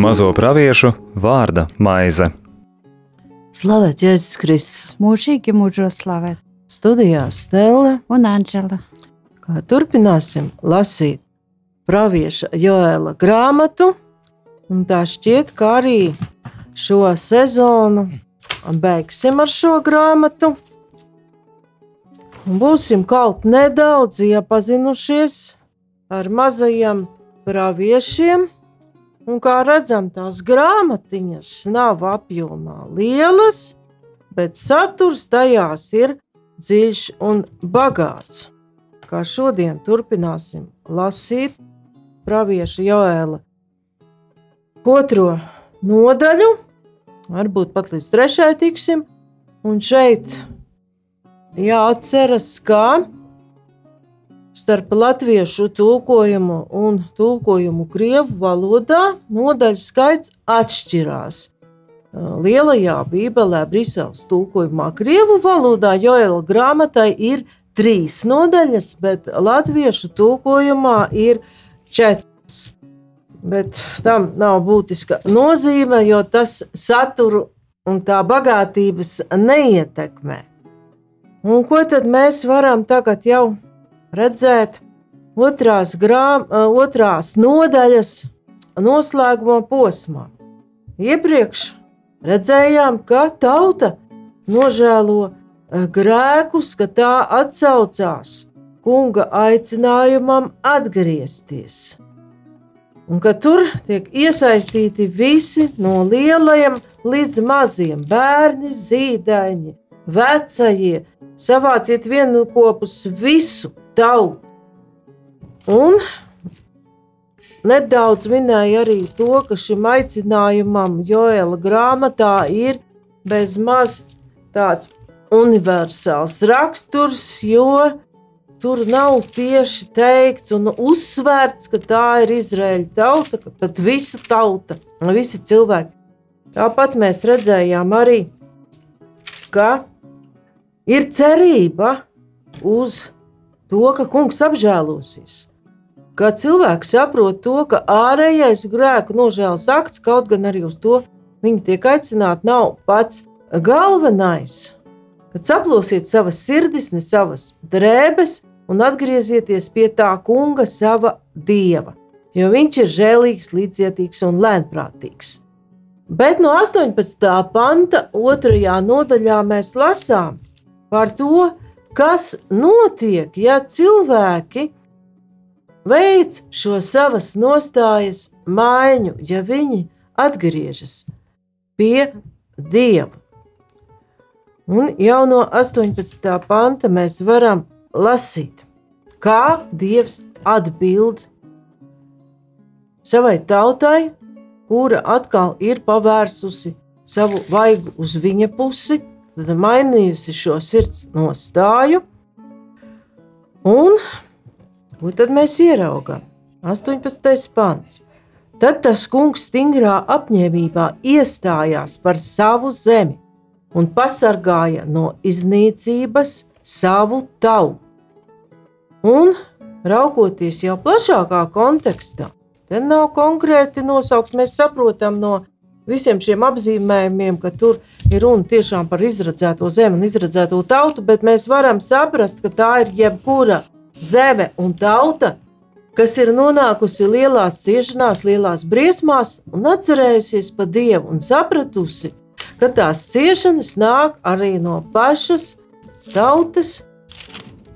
Mazo praviešu vārda maize. Slavēts Jēzus Kristus. Mūžīgi mūžos slavēt. Studijā Stela. Un Anģela. Kā turpināsim lasīt pravieša Joēla grāmatu. Un tā šķiet, ka arī šo sezonu beigsim ar šo grāmatu. Būsim kaut nedaudz iepazinušies ar mazajiem praviešiem. Un kā redzam, tās grāmatiņas nav apjomā lielas, bet saturs tajās ir dziļš un bagāts. Kā šodien turpināsim lasīt pravieša Joēla otro nodaļu, varbūt pat līdz trešajai tiksim, un šeit jāatceras, ka starp latviešu tulkojumu un tulkojumu krievu valodā nodaļu skaits atšķirās. Lielajā Bībelē, Briseles tulkojumā, krievu valodā Joela grāmatai ir trīs nodaļas, bet latviešu tulkojumā ir četras. Bet tam nav būtiska nozīme, jo tas saturu un tā bagātības neietekmē. Un ko tad mēs varam tagad jau redzēt otrās, grām, otrās nodaļas noslēguma posmā. Iepriekš redzējām, ka tauta nožēlo grēkus, ka tā atsaucās kunga aicinājumam atgriezties. Un ka tur tiek iesaistīti visi no lielajiem līdz maziem bērni, zīdaiņi, vecie, savāciet vienu kopus visu tautu. Un nedaudz minēja arī to, ka šim aicinājumam Joela grāmatā ir bezmaz tāds universāls raksturs, jo tur nav tieši teikts un uzsvērts, ka tā ir Izraēla tauta, ka pat visa tauta, visi cilvēki. Tāpat mēs redzējām arī, ka ir cerība uz to, ka kungs apžēlosies. Kad cilvēks saprot to, ka ārējais grēku nožēlas akts, kaut gan arī uz to viņi tiek aicināti, nav pats galvenais. Kad saplosiet savas sirdis, ne savas drēbes, un atgriezieties pie tā kunga, sava dieva, jo viņš ir žēlīgs, līdzjūtīgs un lēnprātīgs. Bet no 18. panta otrajā nodaļā mēs lasām par to, kas notiek, ja cilvēki veic šo savas nostājas maiņu, ja viņi atgriežas pie Dieva. Un jau no 18. panta mēs varam lasīt, kā Dievs atbild savai tautai, kura atkal ir pavērsusi savu vaigu uz viņa pusi, tad mainījusi šo sirds nostāju. Un ko tad mēs ieraugām? 18. pants. Tad tas kungs stingrā apņēmībā iestājās par savu zemi un pasargāja no iznīcības savu tautu. Un, raugoties jau plašākā kontekstā, te nav konkrēti nosaukts, mēs saprotam no visiem šiem apzīmējumiem, ka tur ir runa tiešām par izradzēto zemi un izradzēto tautu, bet mēs varam saprast, ka tā ir jebkura zeme un tauta, kas ir nonākusi lielās ciešanās, lielās briesmās un atcerējusies par Dievu un sapratusi, ka tās ciešanas nāk arī no pašas tautas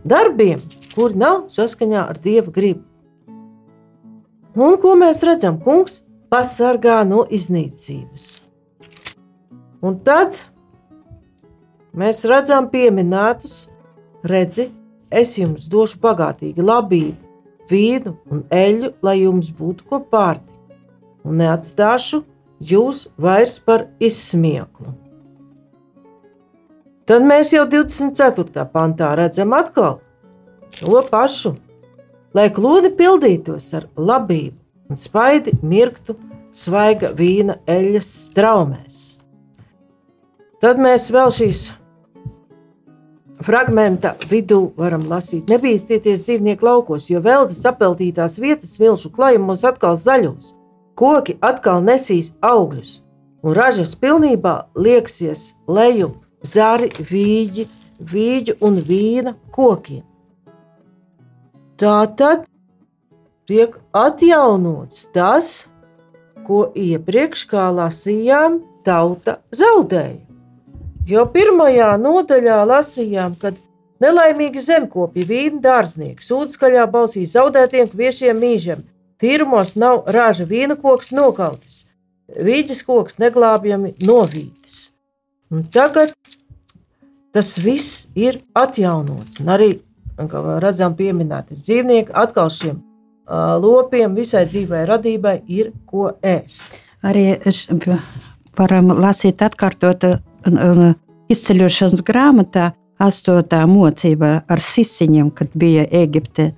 darbiem, kuri nav saskaņā ar Dieva gribu. Un ko mēs redzam? Kungs pasargā no iznīcības. Un tad mēs redzam pieminētus, redzi, es jums došu bagātīgi labību, vīnu un eļļu, lai jums būtu ko pārtikt, un neatstāšu jūs vairs par izsmieklu. Tad mēs jau 24. pantā redzam atkal to pašu, lai klūdi pildītos ar labību, un spaidi mirktu svaiga vīna eļļas straumēs. Tad mēs vēl šīs fragmenta vidū varam lasīt: Nebīsties dzīvnieku laukos, jo veltes apeltītās vietas smilšu klājumos atkal zaļos, koki atkal nesīs augļus, un ražas pilnībā lieksies lejup zari, vīģi, vīģu un vīna kokiem. Tā tad tiek atjaunots tas, ko iepriekš, kā lasījām, tauta zaudēja. Jo pirmajā nodaļā lasījām, kad nelaimīgi zemkopji, vīna dārznieki, sūdskaļā balsī zaudētiem kviešiem mīžiem, tīrumos nav rāža vīna koks nokaltis, vīģis koks neglābjami novītis. Un tagad tas viss ir atjaunots. Un arī, kā redzam, pieminēti dzīvnieki atkal šiem lopiem, visai dzīvai radībai ir ko ēst. Arī varam lasīt atkārtot izceļošanas grāmatā astotā mocība ar sisiņiem, kad bija Eģipte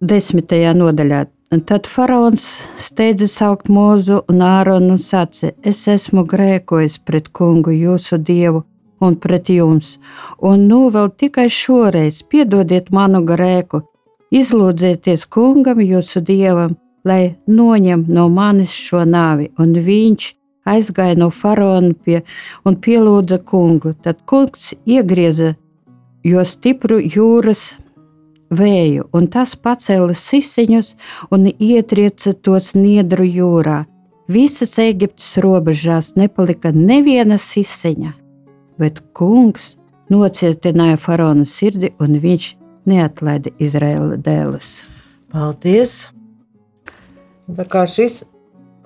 desmitajā nodaļā. Tad faraons steidza saukt mūzu un āronu un sacīja: Es esmu grēkojis pret kungu, jūsu dievu, un pret jums, un nu vēl tikai šoreiz piedodiet manu grēku, Izlūdzieties kungam, jūsu dievam, lai noņem no manis šo nāvi, un viņš aizgāja no faraona pie un pielūdza kungu. Tad kungs iegrieza jo stipru jūras vēju, un tas pacēla sisiņus un ietrieca tos niedru jūrā. Visas Eģiptes robežās nepalika neviena sisiņa, bet kungs nocietināja faraona sirdi, un viņš neatlaida Izraēla dēles. Paldies! Tā kā šis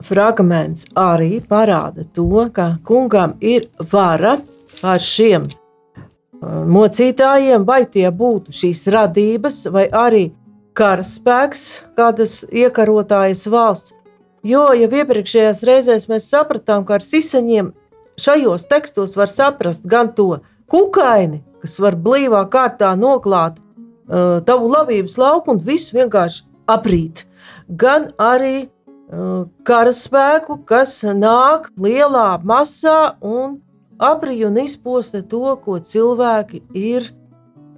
fragments arī parāda to, ka kungam ir vara pār šiem uh, mocītājiem, vai tie būtu šīs radības, vai arī karaspēks, kādas iekarotājas valsts. Jo jau iepriekšējās reizēs mēs sapratām, ka ar sisaņiem šajos tekstos var saprast gan to kukaini, kas var blīvā kārtā noklāt tavu labības lauku un viss vienkārši aprīt. Gan arī uh, karaspēku, kas nāk lielā masā un aprīja un izposta to, ko cilvēki ir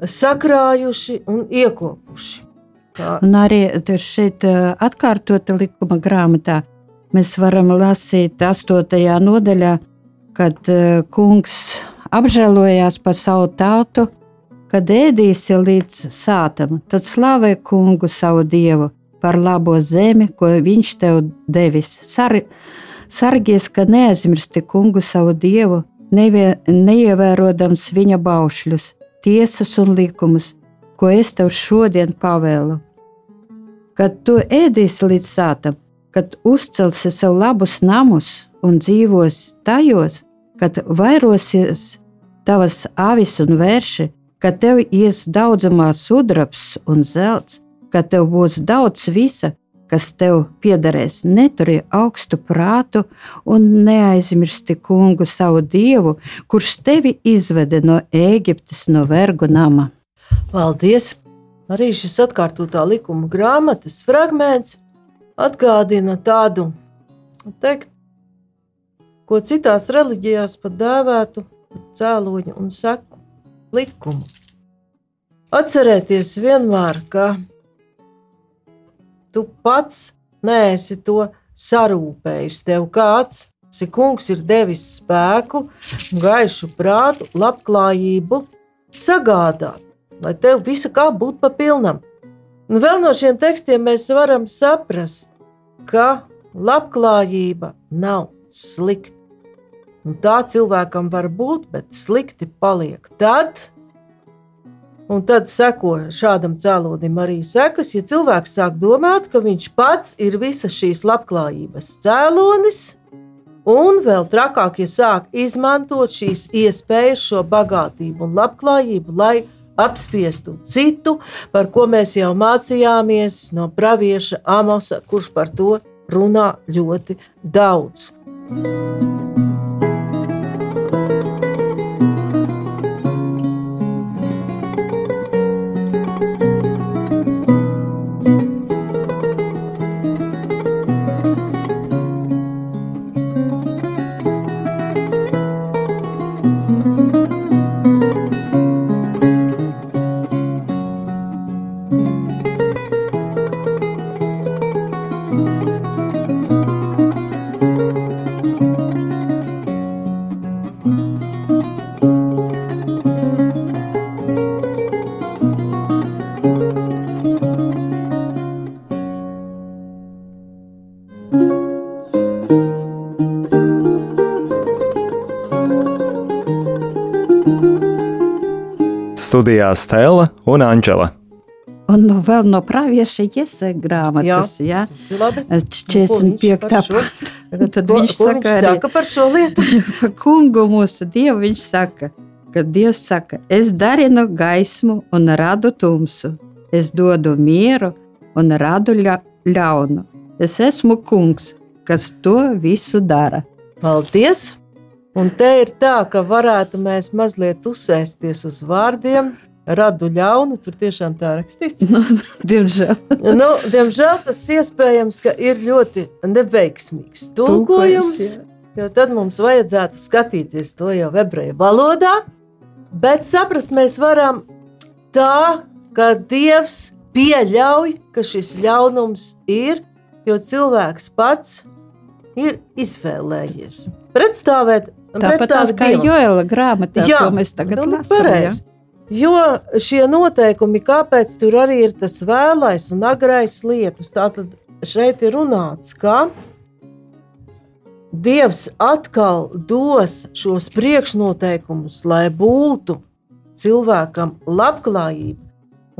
sakrājuši un iekopuši. Tā. Un arī šeit atkārtota likuma grāmatā mēs varam lasīt 8. nodaļā, kad kungs apžēlojās par savu tautu Kad ēdīsi līdz sātam, tad slavē kungu savu dievu par labo zemi, ko viņš tev devis. Sar, sargies, ka neaizmirsti kungu savu dievu, nevie, neievērojams viņa baušļus, tiesas un likumus, ko es tev šodien pavēlu. Kad tu ēdīsi līdz sātam, kad uzcelsi sev labus namus un dzīvos tajos, kad vairosies tavas avis un vērši, ka tev ies daudzumā sudrabs un zelts, ka tev būs daudz visa, kas tev piederēs. Neturi augstu prātu un neaizmirsti kungu savu dievu, kurš tevi izvede no Ēģiptes, no vergu nama. Paldies! Arī šis atkārtotā likuma grāmatas fragments atgādina tādu, teikt, ko citās reliģijās pat dēvētu cēloņu un seku likumu. Atcerieties vienmēr, ka tu pats neesi to sarūpējis. Tev kāds kungs ir devis spēku, gaišu prātu, labklājību sagādāt, lai tev visa kā būtu pa pilnam. Un vēl no šiem tekstiem mēs varam saprast, ka labklājība nav slikta. Un tā cilvēkam var būt, bet slikti paliek tad, un tad seko šādam cēlonim arī sekas, ja cilvēks sāk domāt, ka viņš pats ir visas šīs labklājības cēlonis, un vēl trakāk, ja sāk izmantot šīs iespējas, šo bagātību un labklājību, lai apspiestu citu, par ko mēs jau mācījāmies no pravieša Amosa, kurš par to runā ļoti daudz. Studijā Stela un Anģela. Un nu, vēl no pravieša iesaka grāmatas, jā. Labi. jā. 45. Tagad, Tad ko, viņš ko saka viņš saka par šo lietu. Par kungu mūsu dievu viņš saka, ka Dievs saka, es darinu gaismu un radu tumsu, es dodu mieru un radu ļa ļaunu. Es esmu kungs, kas to visu dara. Paldies! Un te ir tā, ka varētu mēs mazliet uzsēsties uz vārdiem, radu ļaunu, tur tiešām tā rakstīts. Nu, diemžēl. nu, diemžēl tas iespējams, ka ir ļoti neveiksmīgs tulkojums, jo tad mums vajadzētu skatīties to jau ebreju valodā, bet saprast mēs varam tā, ka Dievs pieļauj, ka šis ļaunums ir, jo cilvēks pats ir izvēlējies pretstāvēt. Tāpat tās kā. Joela grāmatā, Jā, ko mēs tagad pilnīgi lasām. jā. pareizi. Jo šie noteikumi, kāpēc tur arī ir tas vēlais un agrais lietus, tātad šeit ir runāts, ka Dievs atkal dos šos priekšnoteikumus, lai būtu cilvēkam labklājība.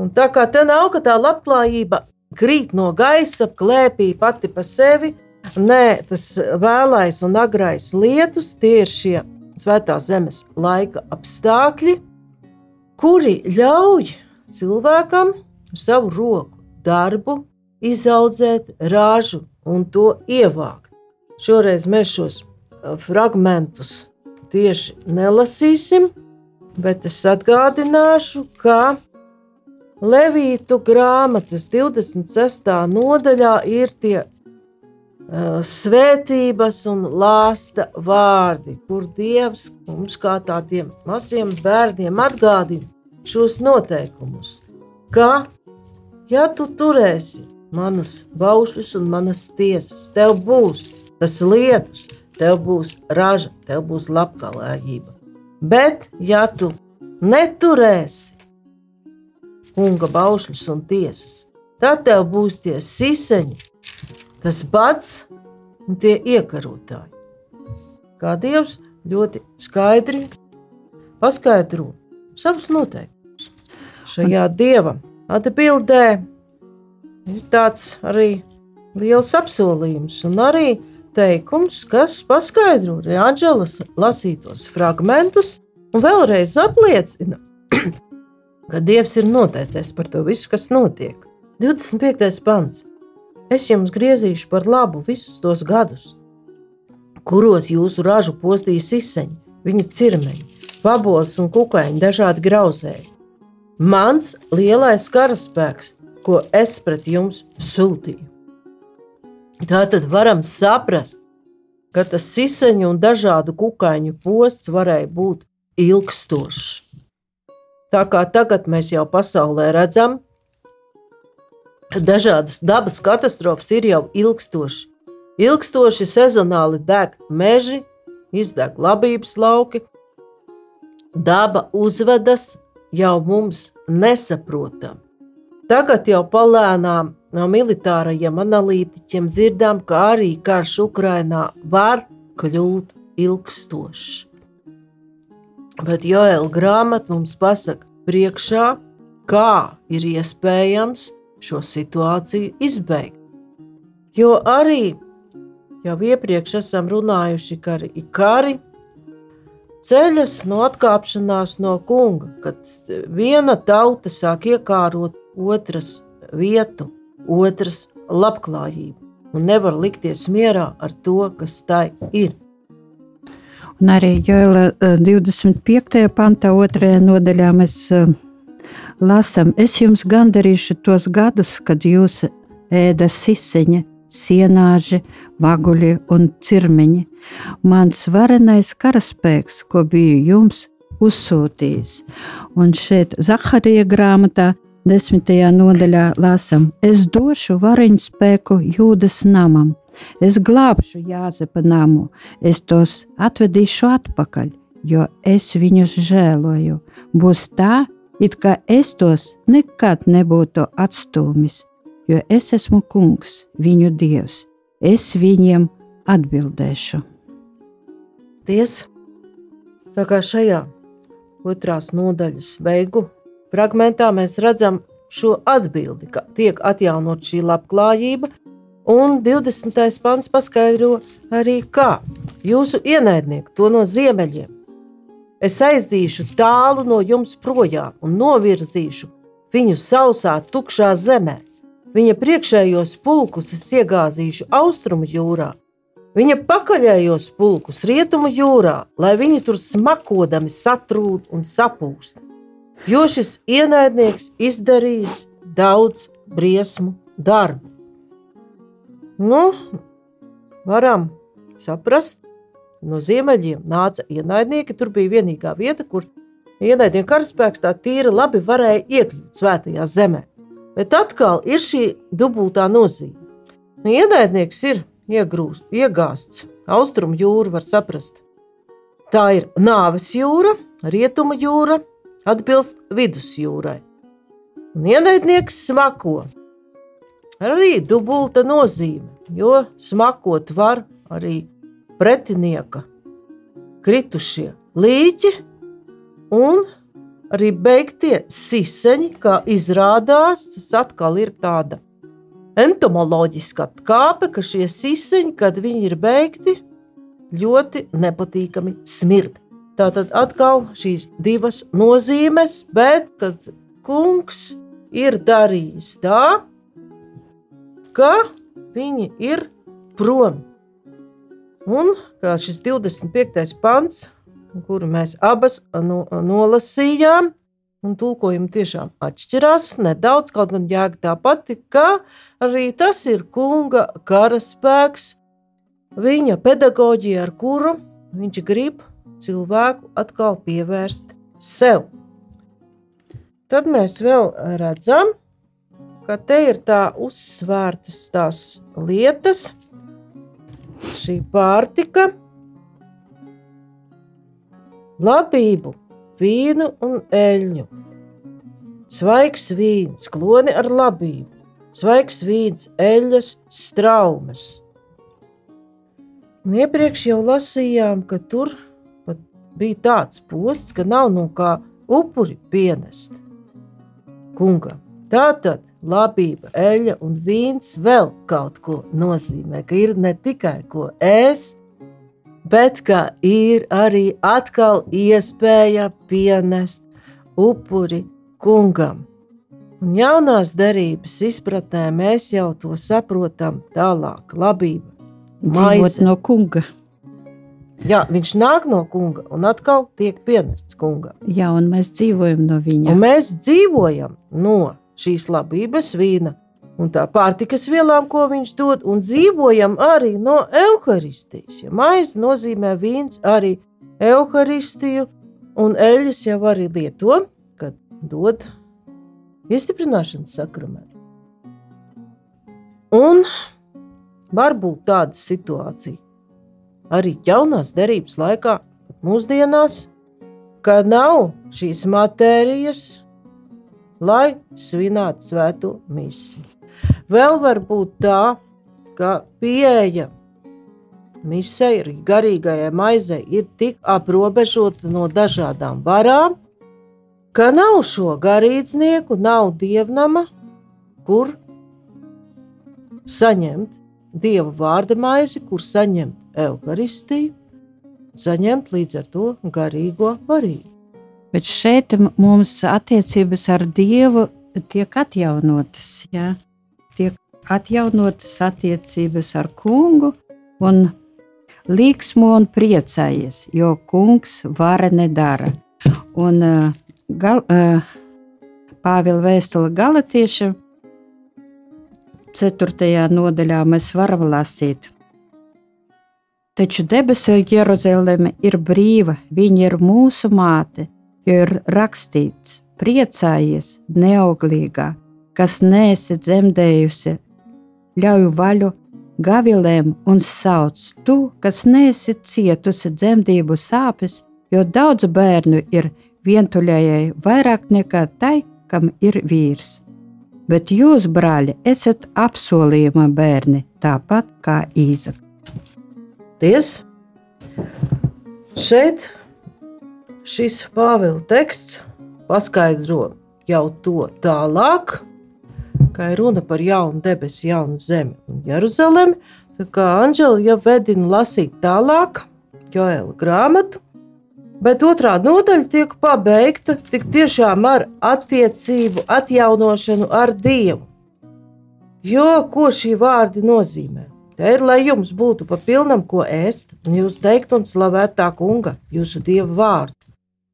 Un tā kā te nav, ka tā labklājība krīt no gaisa, klēpī pati pa sevi, nē, tas vēlais un agrais lietus, tie ir šie svētā zemes laika apstākļi, kuri ļauj cilvēkam savu roku darbu izaudzēt ražu un to ievākt. Šoreiz mēs šos uh, fragmentus tieši nelasīsim, bet es atgādināšu, ka Levītu grāmatas 26. nodaļā ir tie svētības un lāsta vārdi, kur Dievs mums kā tādiem maziem bērniem atgādina šos noteikumus. Ka, ja tu turēsi manus baušļus un manas tiesas, tev būs tas lietus, tev būs raža, tev būs labklājība. Bet, ja tu neturēsi kunga baušļus un tiesas, tad tev būs tie siseņi, tas bats un tie iekarotāji. Kā Dievs ļoti skaidri paskaidro savus noteikumus. Šajā dieva atbildē ir tāds arī liels apsolījums un arī teikums, kas paskaidro arī Anģelas lasītos fragmentus un vēlreiz apliecina, ka Dievs ir noteicis par to visu, kas notiek. 25. pants. Es jums griezīšu par labu visus tos gadus, kuros jūsu ražu postīs izseņi, viņu cirmeņi, pabols un kukaiņi, dažādi grauzēji. Mans lielais karaspēks, ko es pret jums sūtīju. Tā tad varam saprast, ka tas siseņu un dažādu kukaiņu posts varēja būt ilgstošs. Tā kā tagad mēs jau pasaulē redzam, dažādas dabas katastrofas ir jau ilgstoši. Ilgstoši sezonāli deg meži, izdeg labības lauki, daba uzvedas jau mums nesaprotam. Tagad jau palēnām no militārajiem analītiķiem dzirdām, ka arī karš Ukrainā var kļūt ilgstošs. Bet Joēla grāmata mums pasaka priekšā, kā ir iespējams šo situāciju izbeigt. Jo arī jau iepriekš esam runājuši, ka arī kari ceļas no atkāpšanās no kunga, kad viena tauta sāk iekārot otras vietu, otras labklājību un nevar likties mierā ar to, kas tai ir. Un arī Joela eh, 25. pantā, 2. nodaļā mēs lasām, es jums gandarīšu tos gadus, kad jūs ēda siseņa, sienāži, vaguļi un cirmeņi. Mans varenais karaspēks, ko biju jums uzsūtījis. Un šeit Zaharija grāmatā, desmitajā nodaļā lasām, es došu variņu spēku jūdas namam. Es glābšu Jāzepa namu, es tos atvedīšu atpakaļ, jo es viņus žēloju. Būs tā, it kā es tos nekad nebūtu atstūmis, jo es esmu kungs, viņu dievs. Es viņiem atbildēšu. Tiesa, tā kā šajā otrās nodaļas beigu fragmentā mēs redzam šo atbildi, ka tiek atjaunot šī labklājība, un 20. pants paskaidro arī, kā jūsu ienaidnieki to no ziemeļiem. Es aizdīšu tālu no jums projām un novirzīšu viņu sausā, tukšā zemē. Viņa priekšējos pulkus es iegāzīšu austrumu jūrā, viņa pakaļējos pulkus rietumu jūrā, lai viņi tur smakodami satrūd un sapūst jo šis ienaidnieks izdarījis daudz briesmu darbu. Nu, varam saprast, no ziemeļiem nāca ienaidnieki. Tur bija vienīgā vieta, kur ienaidnieku karaspēks tā tīri labi varēja iekļūt svētajā zemē. Bet atkal ir šī dubultā nozīme. Nu, ienaidnieks ir iegrūst, iegāsts. Austrumu jūra var saprast. Tā ir nāves jūra, rietumu jūra, atbilst vidusjūrai. Un ienaidnieks smako. Arī dubulta nozīme, jo smakot var arī pretinieka kritušie līķi un arī beigtie siseņi, kā izrādās, tas atkal ir tāda entomoloģiska atkāpe, ka šie siseņi, kad viņi ir beigti, ļoti nepatīkami smird. Tātad atkal šīs divas nozīmes, bet kad kungs ir darījis tā, ka viņi ir prom. Un kā šis 25. pants, kuru mēs abas no, nolasījām, un tulkojumi tiešām atšķirās nedaudz, kaut gan jēga tā pati, ka arī tas ir kunga karaspēks, viņa pedagoģija, ar kuru viņš grib cilvēku atkal pievērst sev. Tad mēs vēl redzam, ka te ir tā uzsvērtas tās lietas, šī pārtika, labību, vīnu un eļļu. Svaigs vīns, kloni ar labību, svaigs vīns, eļļas, straumes. Un iepriekš jau lasījām, ka tur bija tāds posts, ka nav no kā upuri pienest. Kunga, tā tad labība, eļļa un vīns vēl kaut ko nozīmē, ka ir ne tikai ko ēst, bet ka ir arī atkal iespēja pienest upuri kungam. Un jaunās derības izpratnē mēs jau to saprotam tālāk. Labība, maize no kunga. Jā, viņš nāk no kunga un atkal tiek pienests kungam. Jā, un mēs dzīvojam no viņa. Un mēs dzīvojam no šīs labības vīna un tā pārtikas vielām, ko viņš dod, un dzīvojam arī no evaharistijas. Ja maize nozīmē vīns arī evaharistiju, un eļļas jau arī lieto, kad dod iestiprināšanas sakramentu. Un var būt tāda situācija, arī jaunās derības laikā, mūsdienās, ka nav šīs matērijas, lai svinētu svēto misiju. Vēl var būt tā, ka pieeja misijai, arī garīgajai maizei, ir tik aprobežota no dažādām varām, ka nav šo garīdznieku, nav dievnama, kur saņemt dieva vārda maizi, kur saņemt evaharistiju, saņemt līdz ar to garīgo varību. Bet šeit mums attiecības ar Dievu tiek atjaunotas. Ja? Tiek atjaunotas attiecības ar kungu un līksmo un priecājies, jo kungs vara nedara. Un gal, Pāvila vēstule galotiešiem 4. nodaļā mēs varam lasīt. Taču debesu Jeruzaleme ir brīva, viņa ir mūsu māte, jo ir rakstīts: priecājies, neauglīgā, kas nesi dzemdējusi, ļauj vaļu gavilēm un sauc tu, kas nesi cietusi dzemdību sāpes, jo daudz bērnu ir vientuļējai vairāk nekā tai, kam ir vīrs. Bet jūs, brāļi, esat apsolījuma bērni, tāpat kā Īzaka. Paldies! Šeit šis Pāvila teksts paskaidro jau to tālāk, ka ir runa par jaunu debesu, jaunu zemi un Jeruzalemi. Tā kā Anģela jau vedina lasīt tālāk, Joēla grāmatu, bet otrā nodaļa tiek pabeigta tik tiešām ar attiecību atjaunošanu ar Dievu. Jo ko šī vārdi nozīmē? Te ir, lai jums būtu pa pilnam, ko ēst, un jūs teikt un slavēt tā kunga, jūsu dieva vārdu,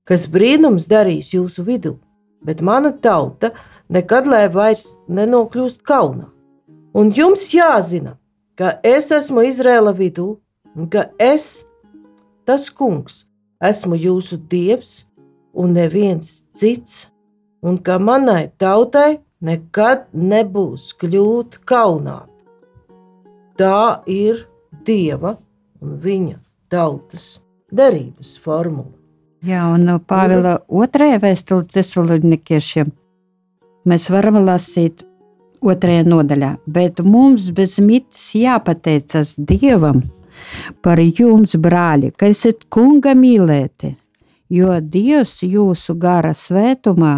kas brīnums darīs jūsu vidū, bet mana tauta nekad lai vairs nenokļūst kaunā. Un jums jāzina, ka es esmu Izrēla vidū, un ka es, tas kungs, esmu jūsu dievs un neviens cits, un ka manai tautai nekad nebūs kļūt kaunā. Tā ir Dieva un viņa tautas derības formula. Jā, un Pāvila otrajā vēstulē Thessalonikiešiem mēs varam lasīt otrajā nodaļā, bet mums bez mitas jāpateicas Dievam par jums, brāļi, ka esat kunga mīlēti, jo Dievs jūsu gara svētumā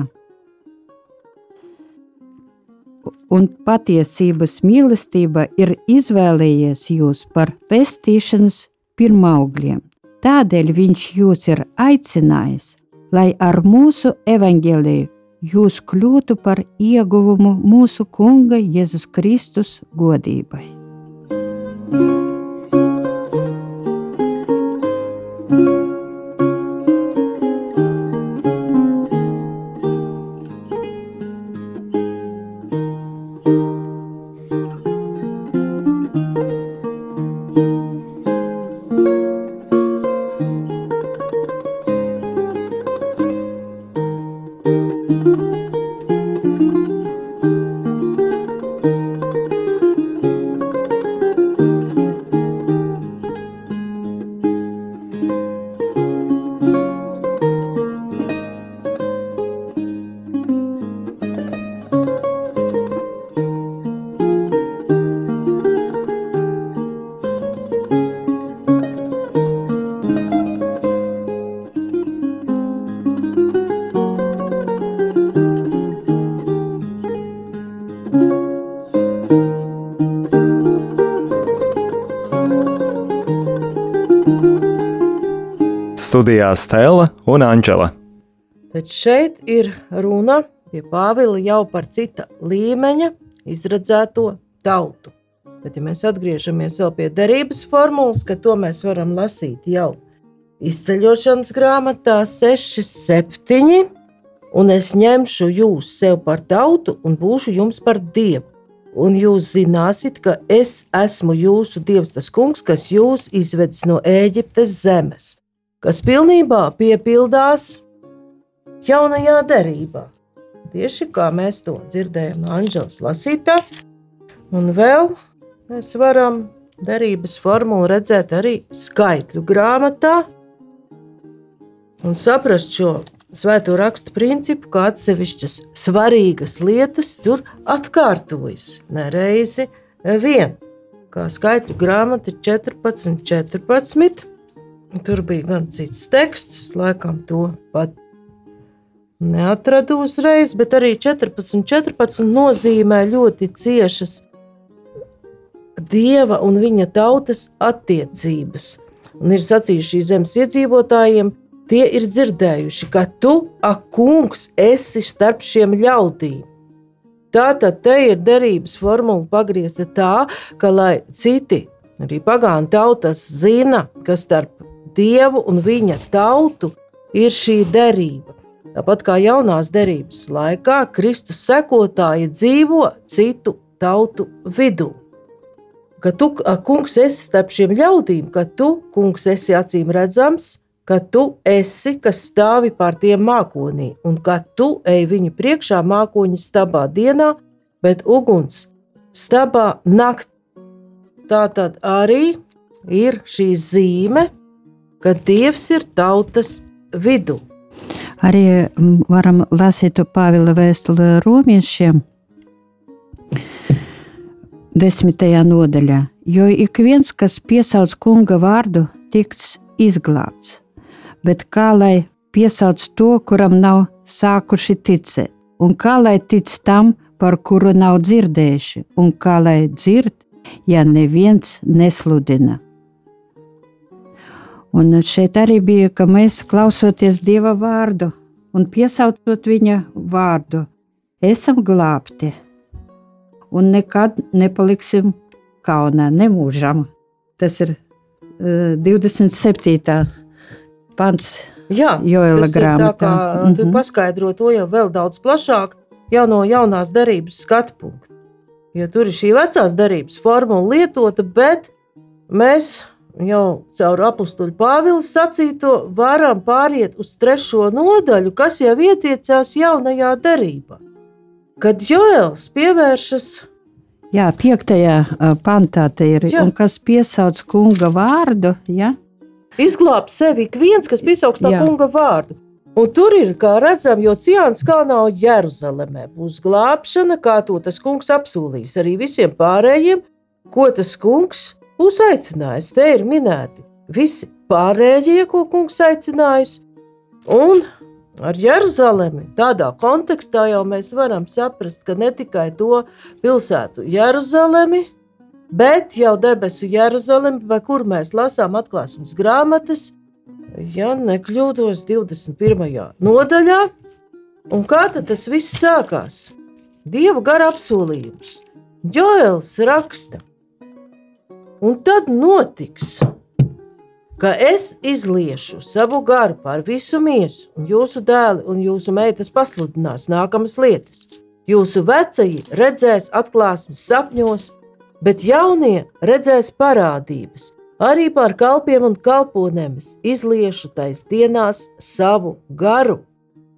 un patiesības mīlestība ir izvēlējies jūs par pestīšanas pirmaugļiem. Tādēļ viņš jūs ir aicinājis, lai ar mūsu evaņģēliju jūs kļūtu par ieguvumu mūsu Kunga Jēzus Kristus godībai. Studijā Stela un Anģela. Bet šeit ir runa pie Pāvila jau par cita līmeņa izredzēto tautu. Bet, ja mēs atgriežamies pie derības formulas, ka to mēs varam lasīt jau izceļošanas grāmatā 6, 7, un es ņemšu jūs sev par tautu un būšu jums par dievu. Un jūs zināsiet, ka es esmu jūsu dievs, tas kungs, kas jūs izvedis no Ēģiptes zemes, kas pilnībā piepildās jaunajā derībā. Tieši kā mēs to dzirdējām no Anģelas lasītā, un vēl mēs varam derības formulu redzēt arī skaitļu grāmatā un saprast šo svēto rakstu principu, kā atsevišķas svarīgas lietas tur atkārtojas nereizi vien. Kā skaitļu grāmata 14, 14. Tur bija gan cits teksts, es laikam to pat neatradu uzreiz, bet arī 14, 14 nozīmē ļoti ciešas dieva un viņa tautas attiecības. Un ir sacījuši šīs zemes iedzīvotājiem, tie ir dzirdējuši, ka tu, ak, kungs, esi starp šiem ļaudīm. Tātad te ir derības formula pagriezta tā, ka lai citi, arī pagānu tautas zina, ka starp dievu un viņa tautu ir šī derība. Tāpat kā jaunās derības laikā, Kristus sekotāji dzīvo citu tautu vidū. Ka tu, kungs, esi starp šiem ļaudīm, ka tu, kungs, esi acīm redzams, ka tu esi, kas stāvi pār tiem mākonī, un ka tu ej viņu priekšā mākoņa stabā dienā, bet uguns stabā naktī. Tā tad arī ir šī zīme, ka Dievs ir tautas vidū. Arī varam lasīt Pāvila vēstuli romiešiem. Desmitajā nodaļā, jo ik viens, kas piesauc kunga vārdu, tiks izglābts bet kā lai piesauc to, kuram nav sākuši ticēt, un kā lai tic tam, par kuru nav dzirdējuši, un kā lai dzird, ja neviens nesludina. Un šeit arī bija, ka mēs klausoties Dieva vārdu un piesaucot viņa vārdu, esam glābti un nekad nepaliksim kaunā, nemūžam. Tas ir uh, 27. pants Jā, Joela tas ir tā grāmatā. kā mm -hmm. paskaidro to jau vēl daudz plašāk, jau no jaunās darības skatu punkta. Jo tur ir šī vecās darības formula lietota, bet mēs jau caur apakstuļu Pāvila sacīto varam pāriet uz trešo nodaļu, kas jau ietiecās jaunajā darībā. Kad Joels pievēršas Jā, piektajā pantā te ir, Jā. un kas piesauc kunga vārdu, ja? izglābt sevi ik viens, kas piesaugs tā Jā. kunga vārdu. Un tur ir, kā redzam, jo Ciāns kā nav Jeruzalemē, būs glābšana, kā to tas kungs apsolīs arī visiem pārējiem, ko tas kungs būs aicinājis. Te ir minēti visi pārējie, ko kungs aicinājis, un ar Jeruzalemi tādā kontekstā jau mēs varam saprast, ka ne tikai to pilsētu Jeruzalemi, bet jau debesu Jeruzalemi, vai kur mēs lasām atklāsmes grāmatas, ja nekļūdos 21. nodaļā. Un kā tad tas viss sākās? Dieva gara apsolījums. Joels raksta, un tad notiks, ka es izliešu savu garu pār visu miesu, un jūsu dēli un jūsu meitas pasludinās nākamas lietas. Jūsu vecie redzēs atklāsmes sapņos, bet jaunie redzēs parādības. Arī pār kalpiem un kalponēm es izliešu tais dienās savu garu.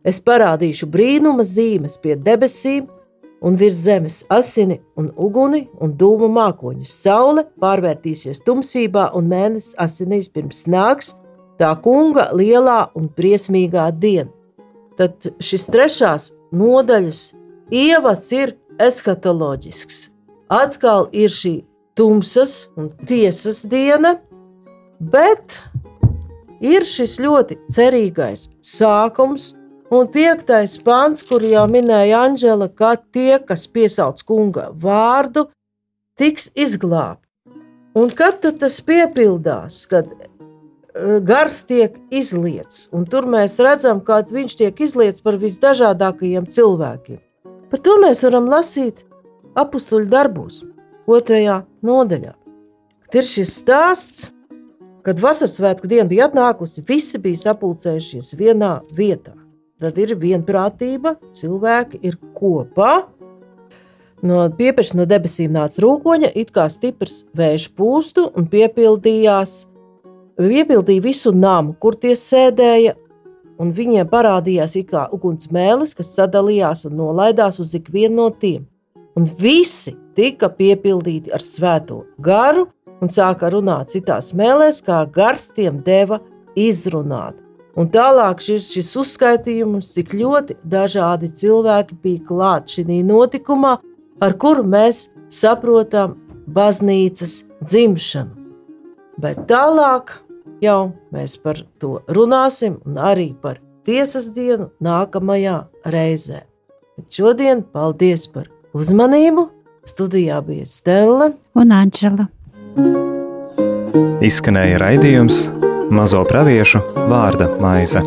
Es parādīšu brīnuma zīmes pie debesīm, un virs zemes asini un uguni un dūmu mākoņus. Saule pārvērtīsies tumsībā, un mēnesis asinīs pirms nāks tā kunga lielā un briesmīgā diena. Tad šis trešās nodaļas ievads ir eskatoloģisks. Atkal ir šī tumsas un tiesas diena, bet ir šis ļoti cerīgais sākums un piektais pāns, kur jau minēja Anģela, ka tie, kas piesauc kunga vārdu, tiks izglābti. Un kad tas piepildās, kad eh, gars tiek izliets, un tur mēs redzam, kā viņš tiek izliets par visdažādākajiem cilvēkiem. Par to mēs varam lasīt apakstuļu darbos, otrajā nodaļā. Kad ir šis stāsts, kad vasaras svētku diena bija atnākusi, visi bija sapulcējušies vienā vietā. Tad ir vienprātība, cilvēki ir kopā. No piepešas no debesīm nāca rūkoņa, it kā stiprs vējš pūstu un piepildījās, piepildīja visu namu, kur tie sēdēja, un viņiem parādījās kā uguns mēlis, kas sadalījās un nolaidās uz ikvienu no tiem. Un visi tika piepildīti ar svēto garu un sāka runāt citās mēlēs, kā gars tiem deva izrunāt. Un tālāk šis, šis uzskaitījums, cik ļoti dažādi cilvēki bija klāt šī notikumā, ar kuru mēs saprotam baznīcas dzimšanu. Bet tālāk jau mēs par to runāsim, un arī par tiesas dienu nākamajā reizē. Bet šodien paldies par uzmanību! Studijā bija Stela. Un Anģela. Izskanēja raidījums Mazo praviešu vārda maize.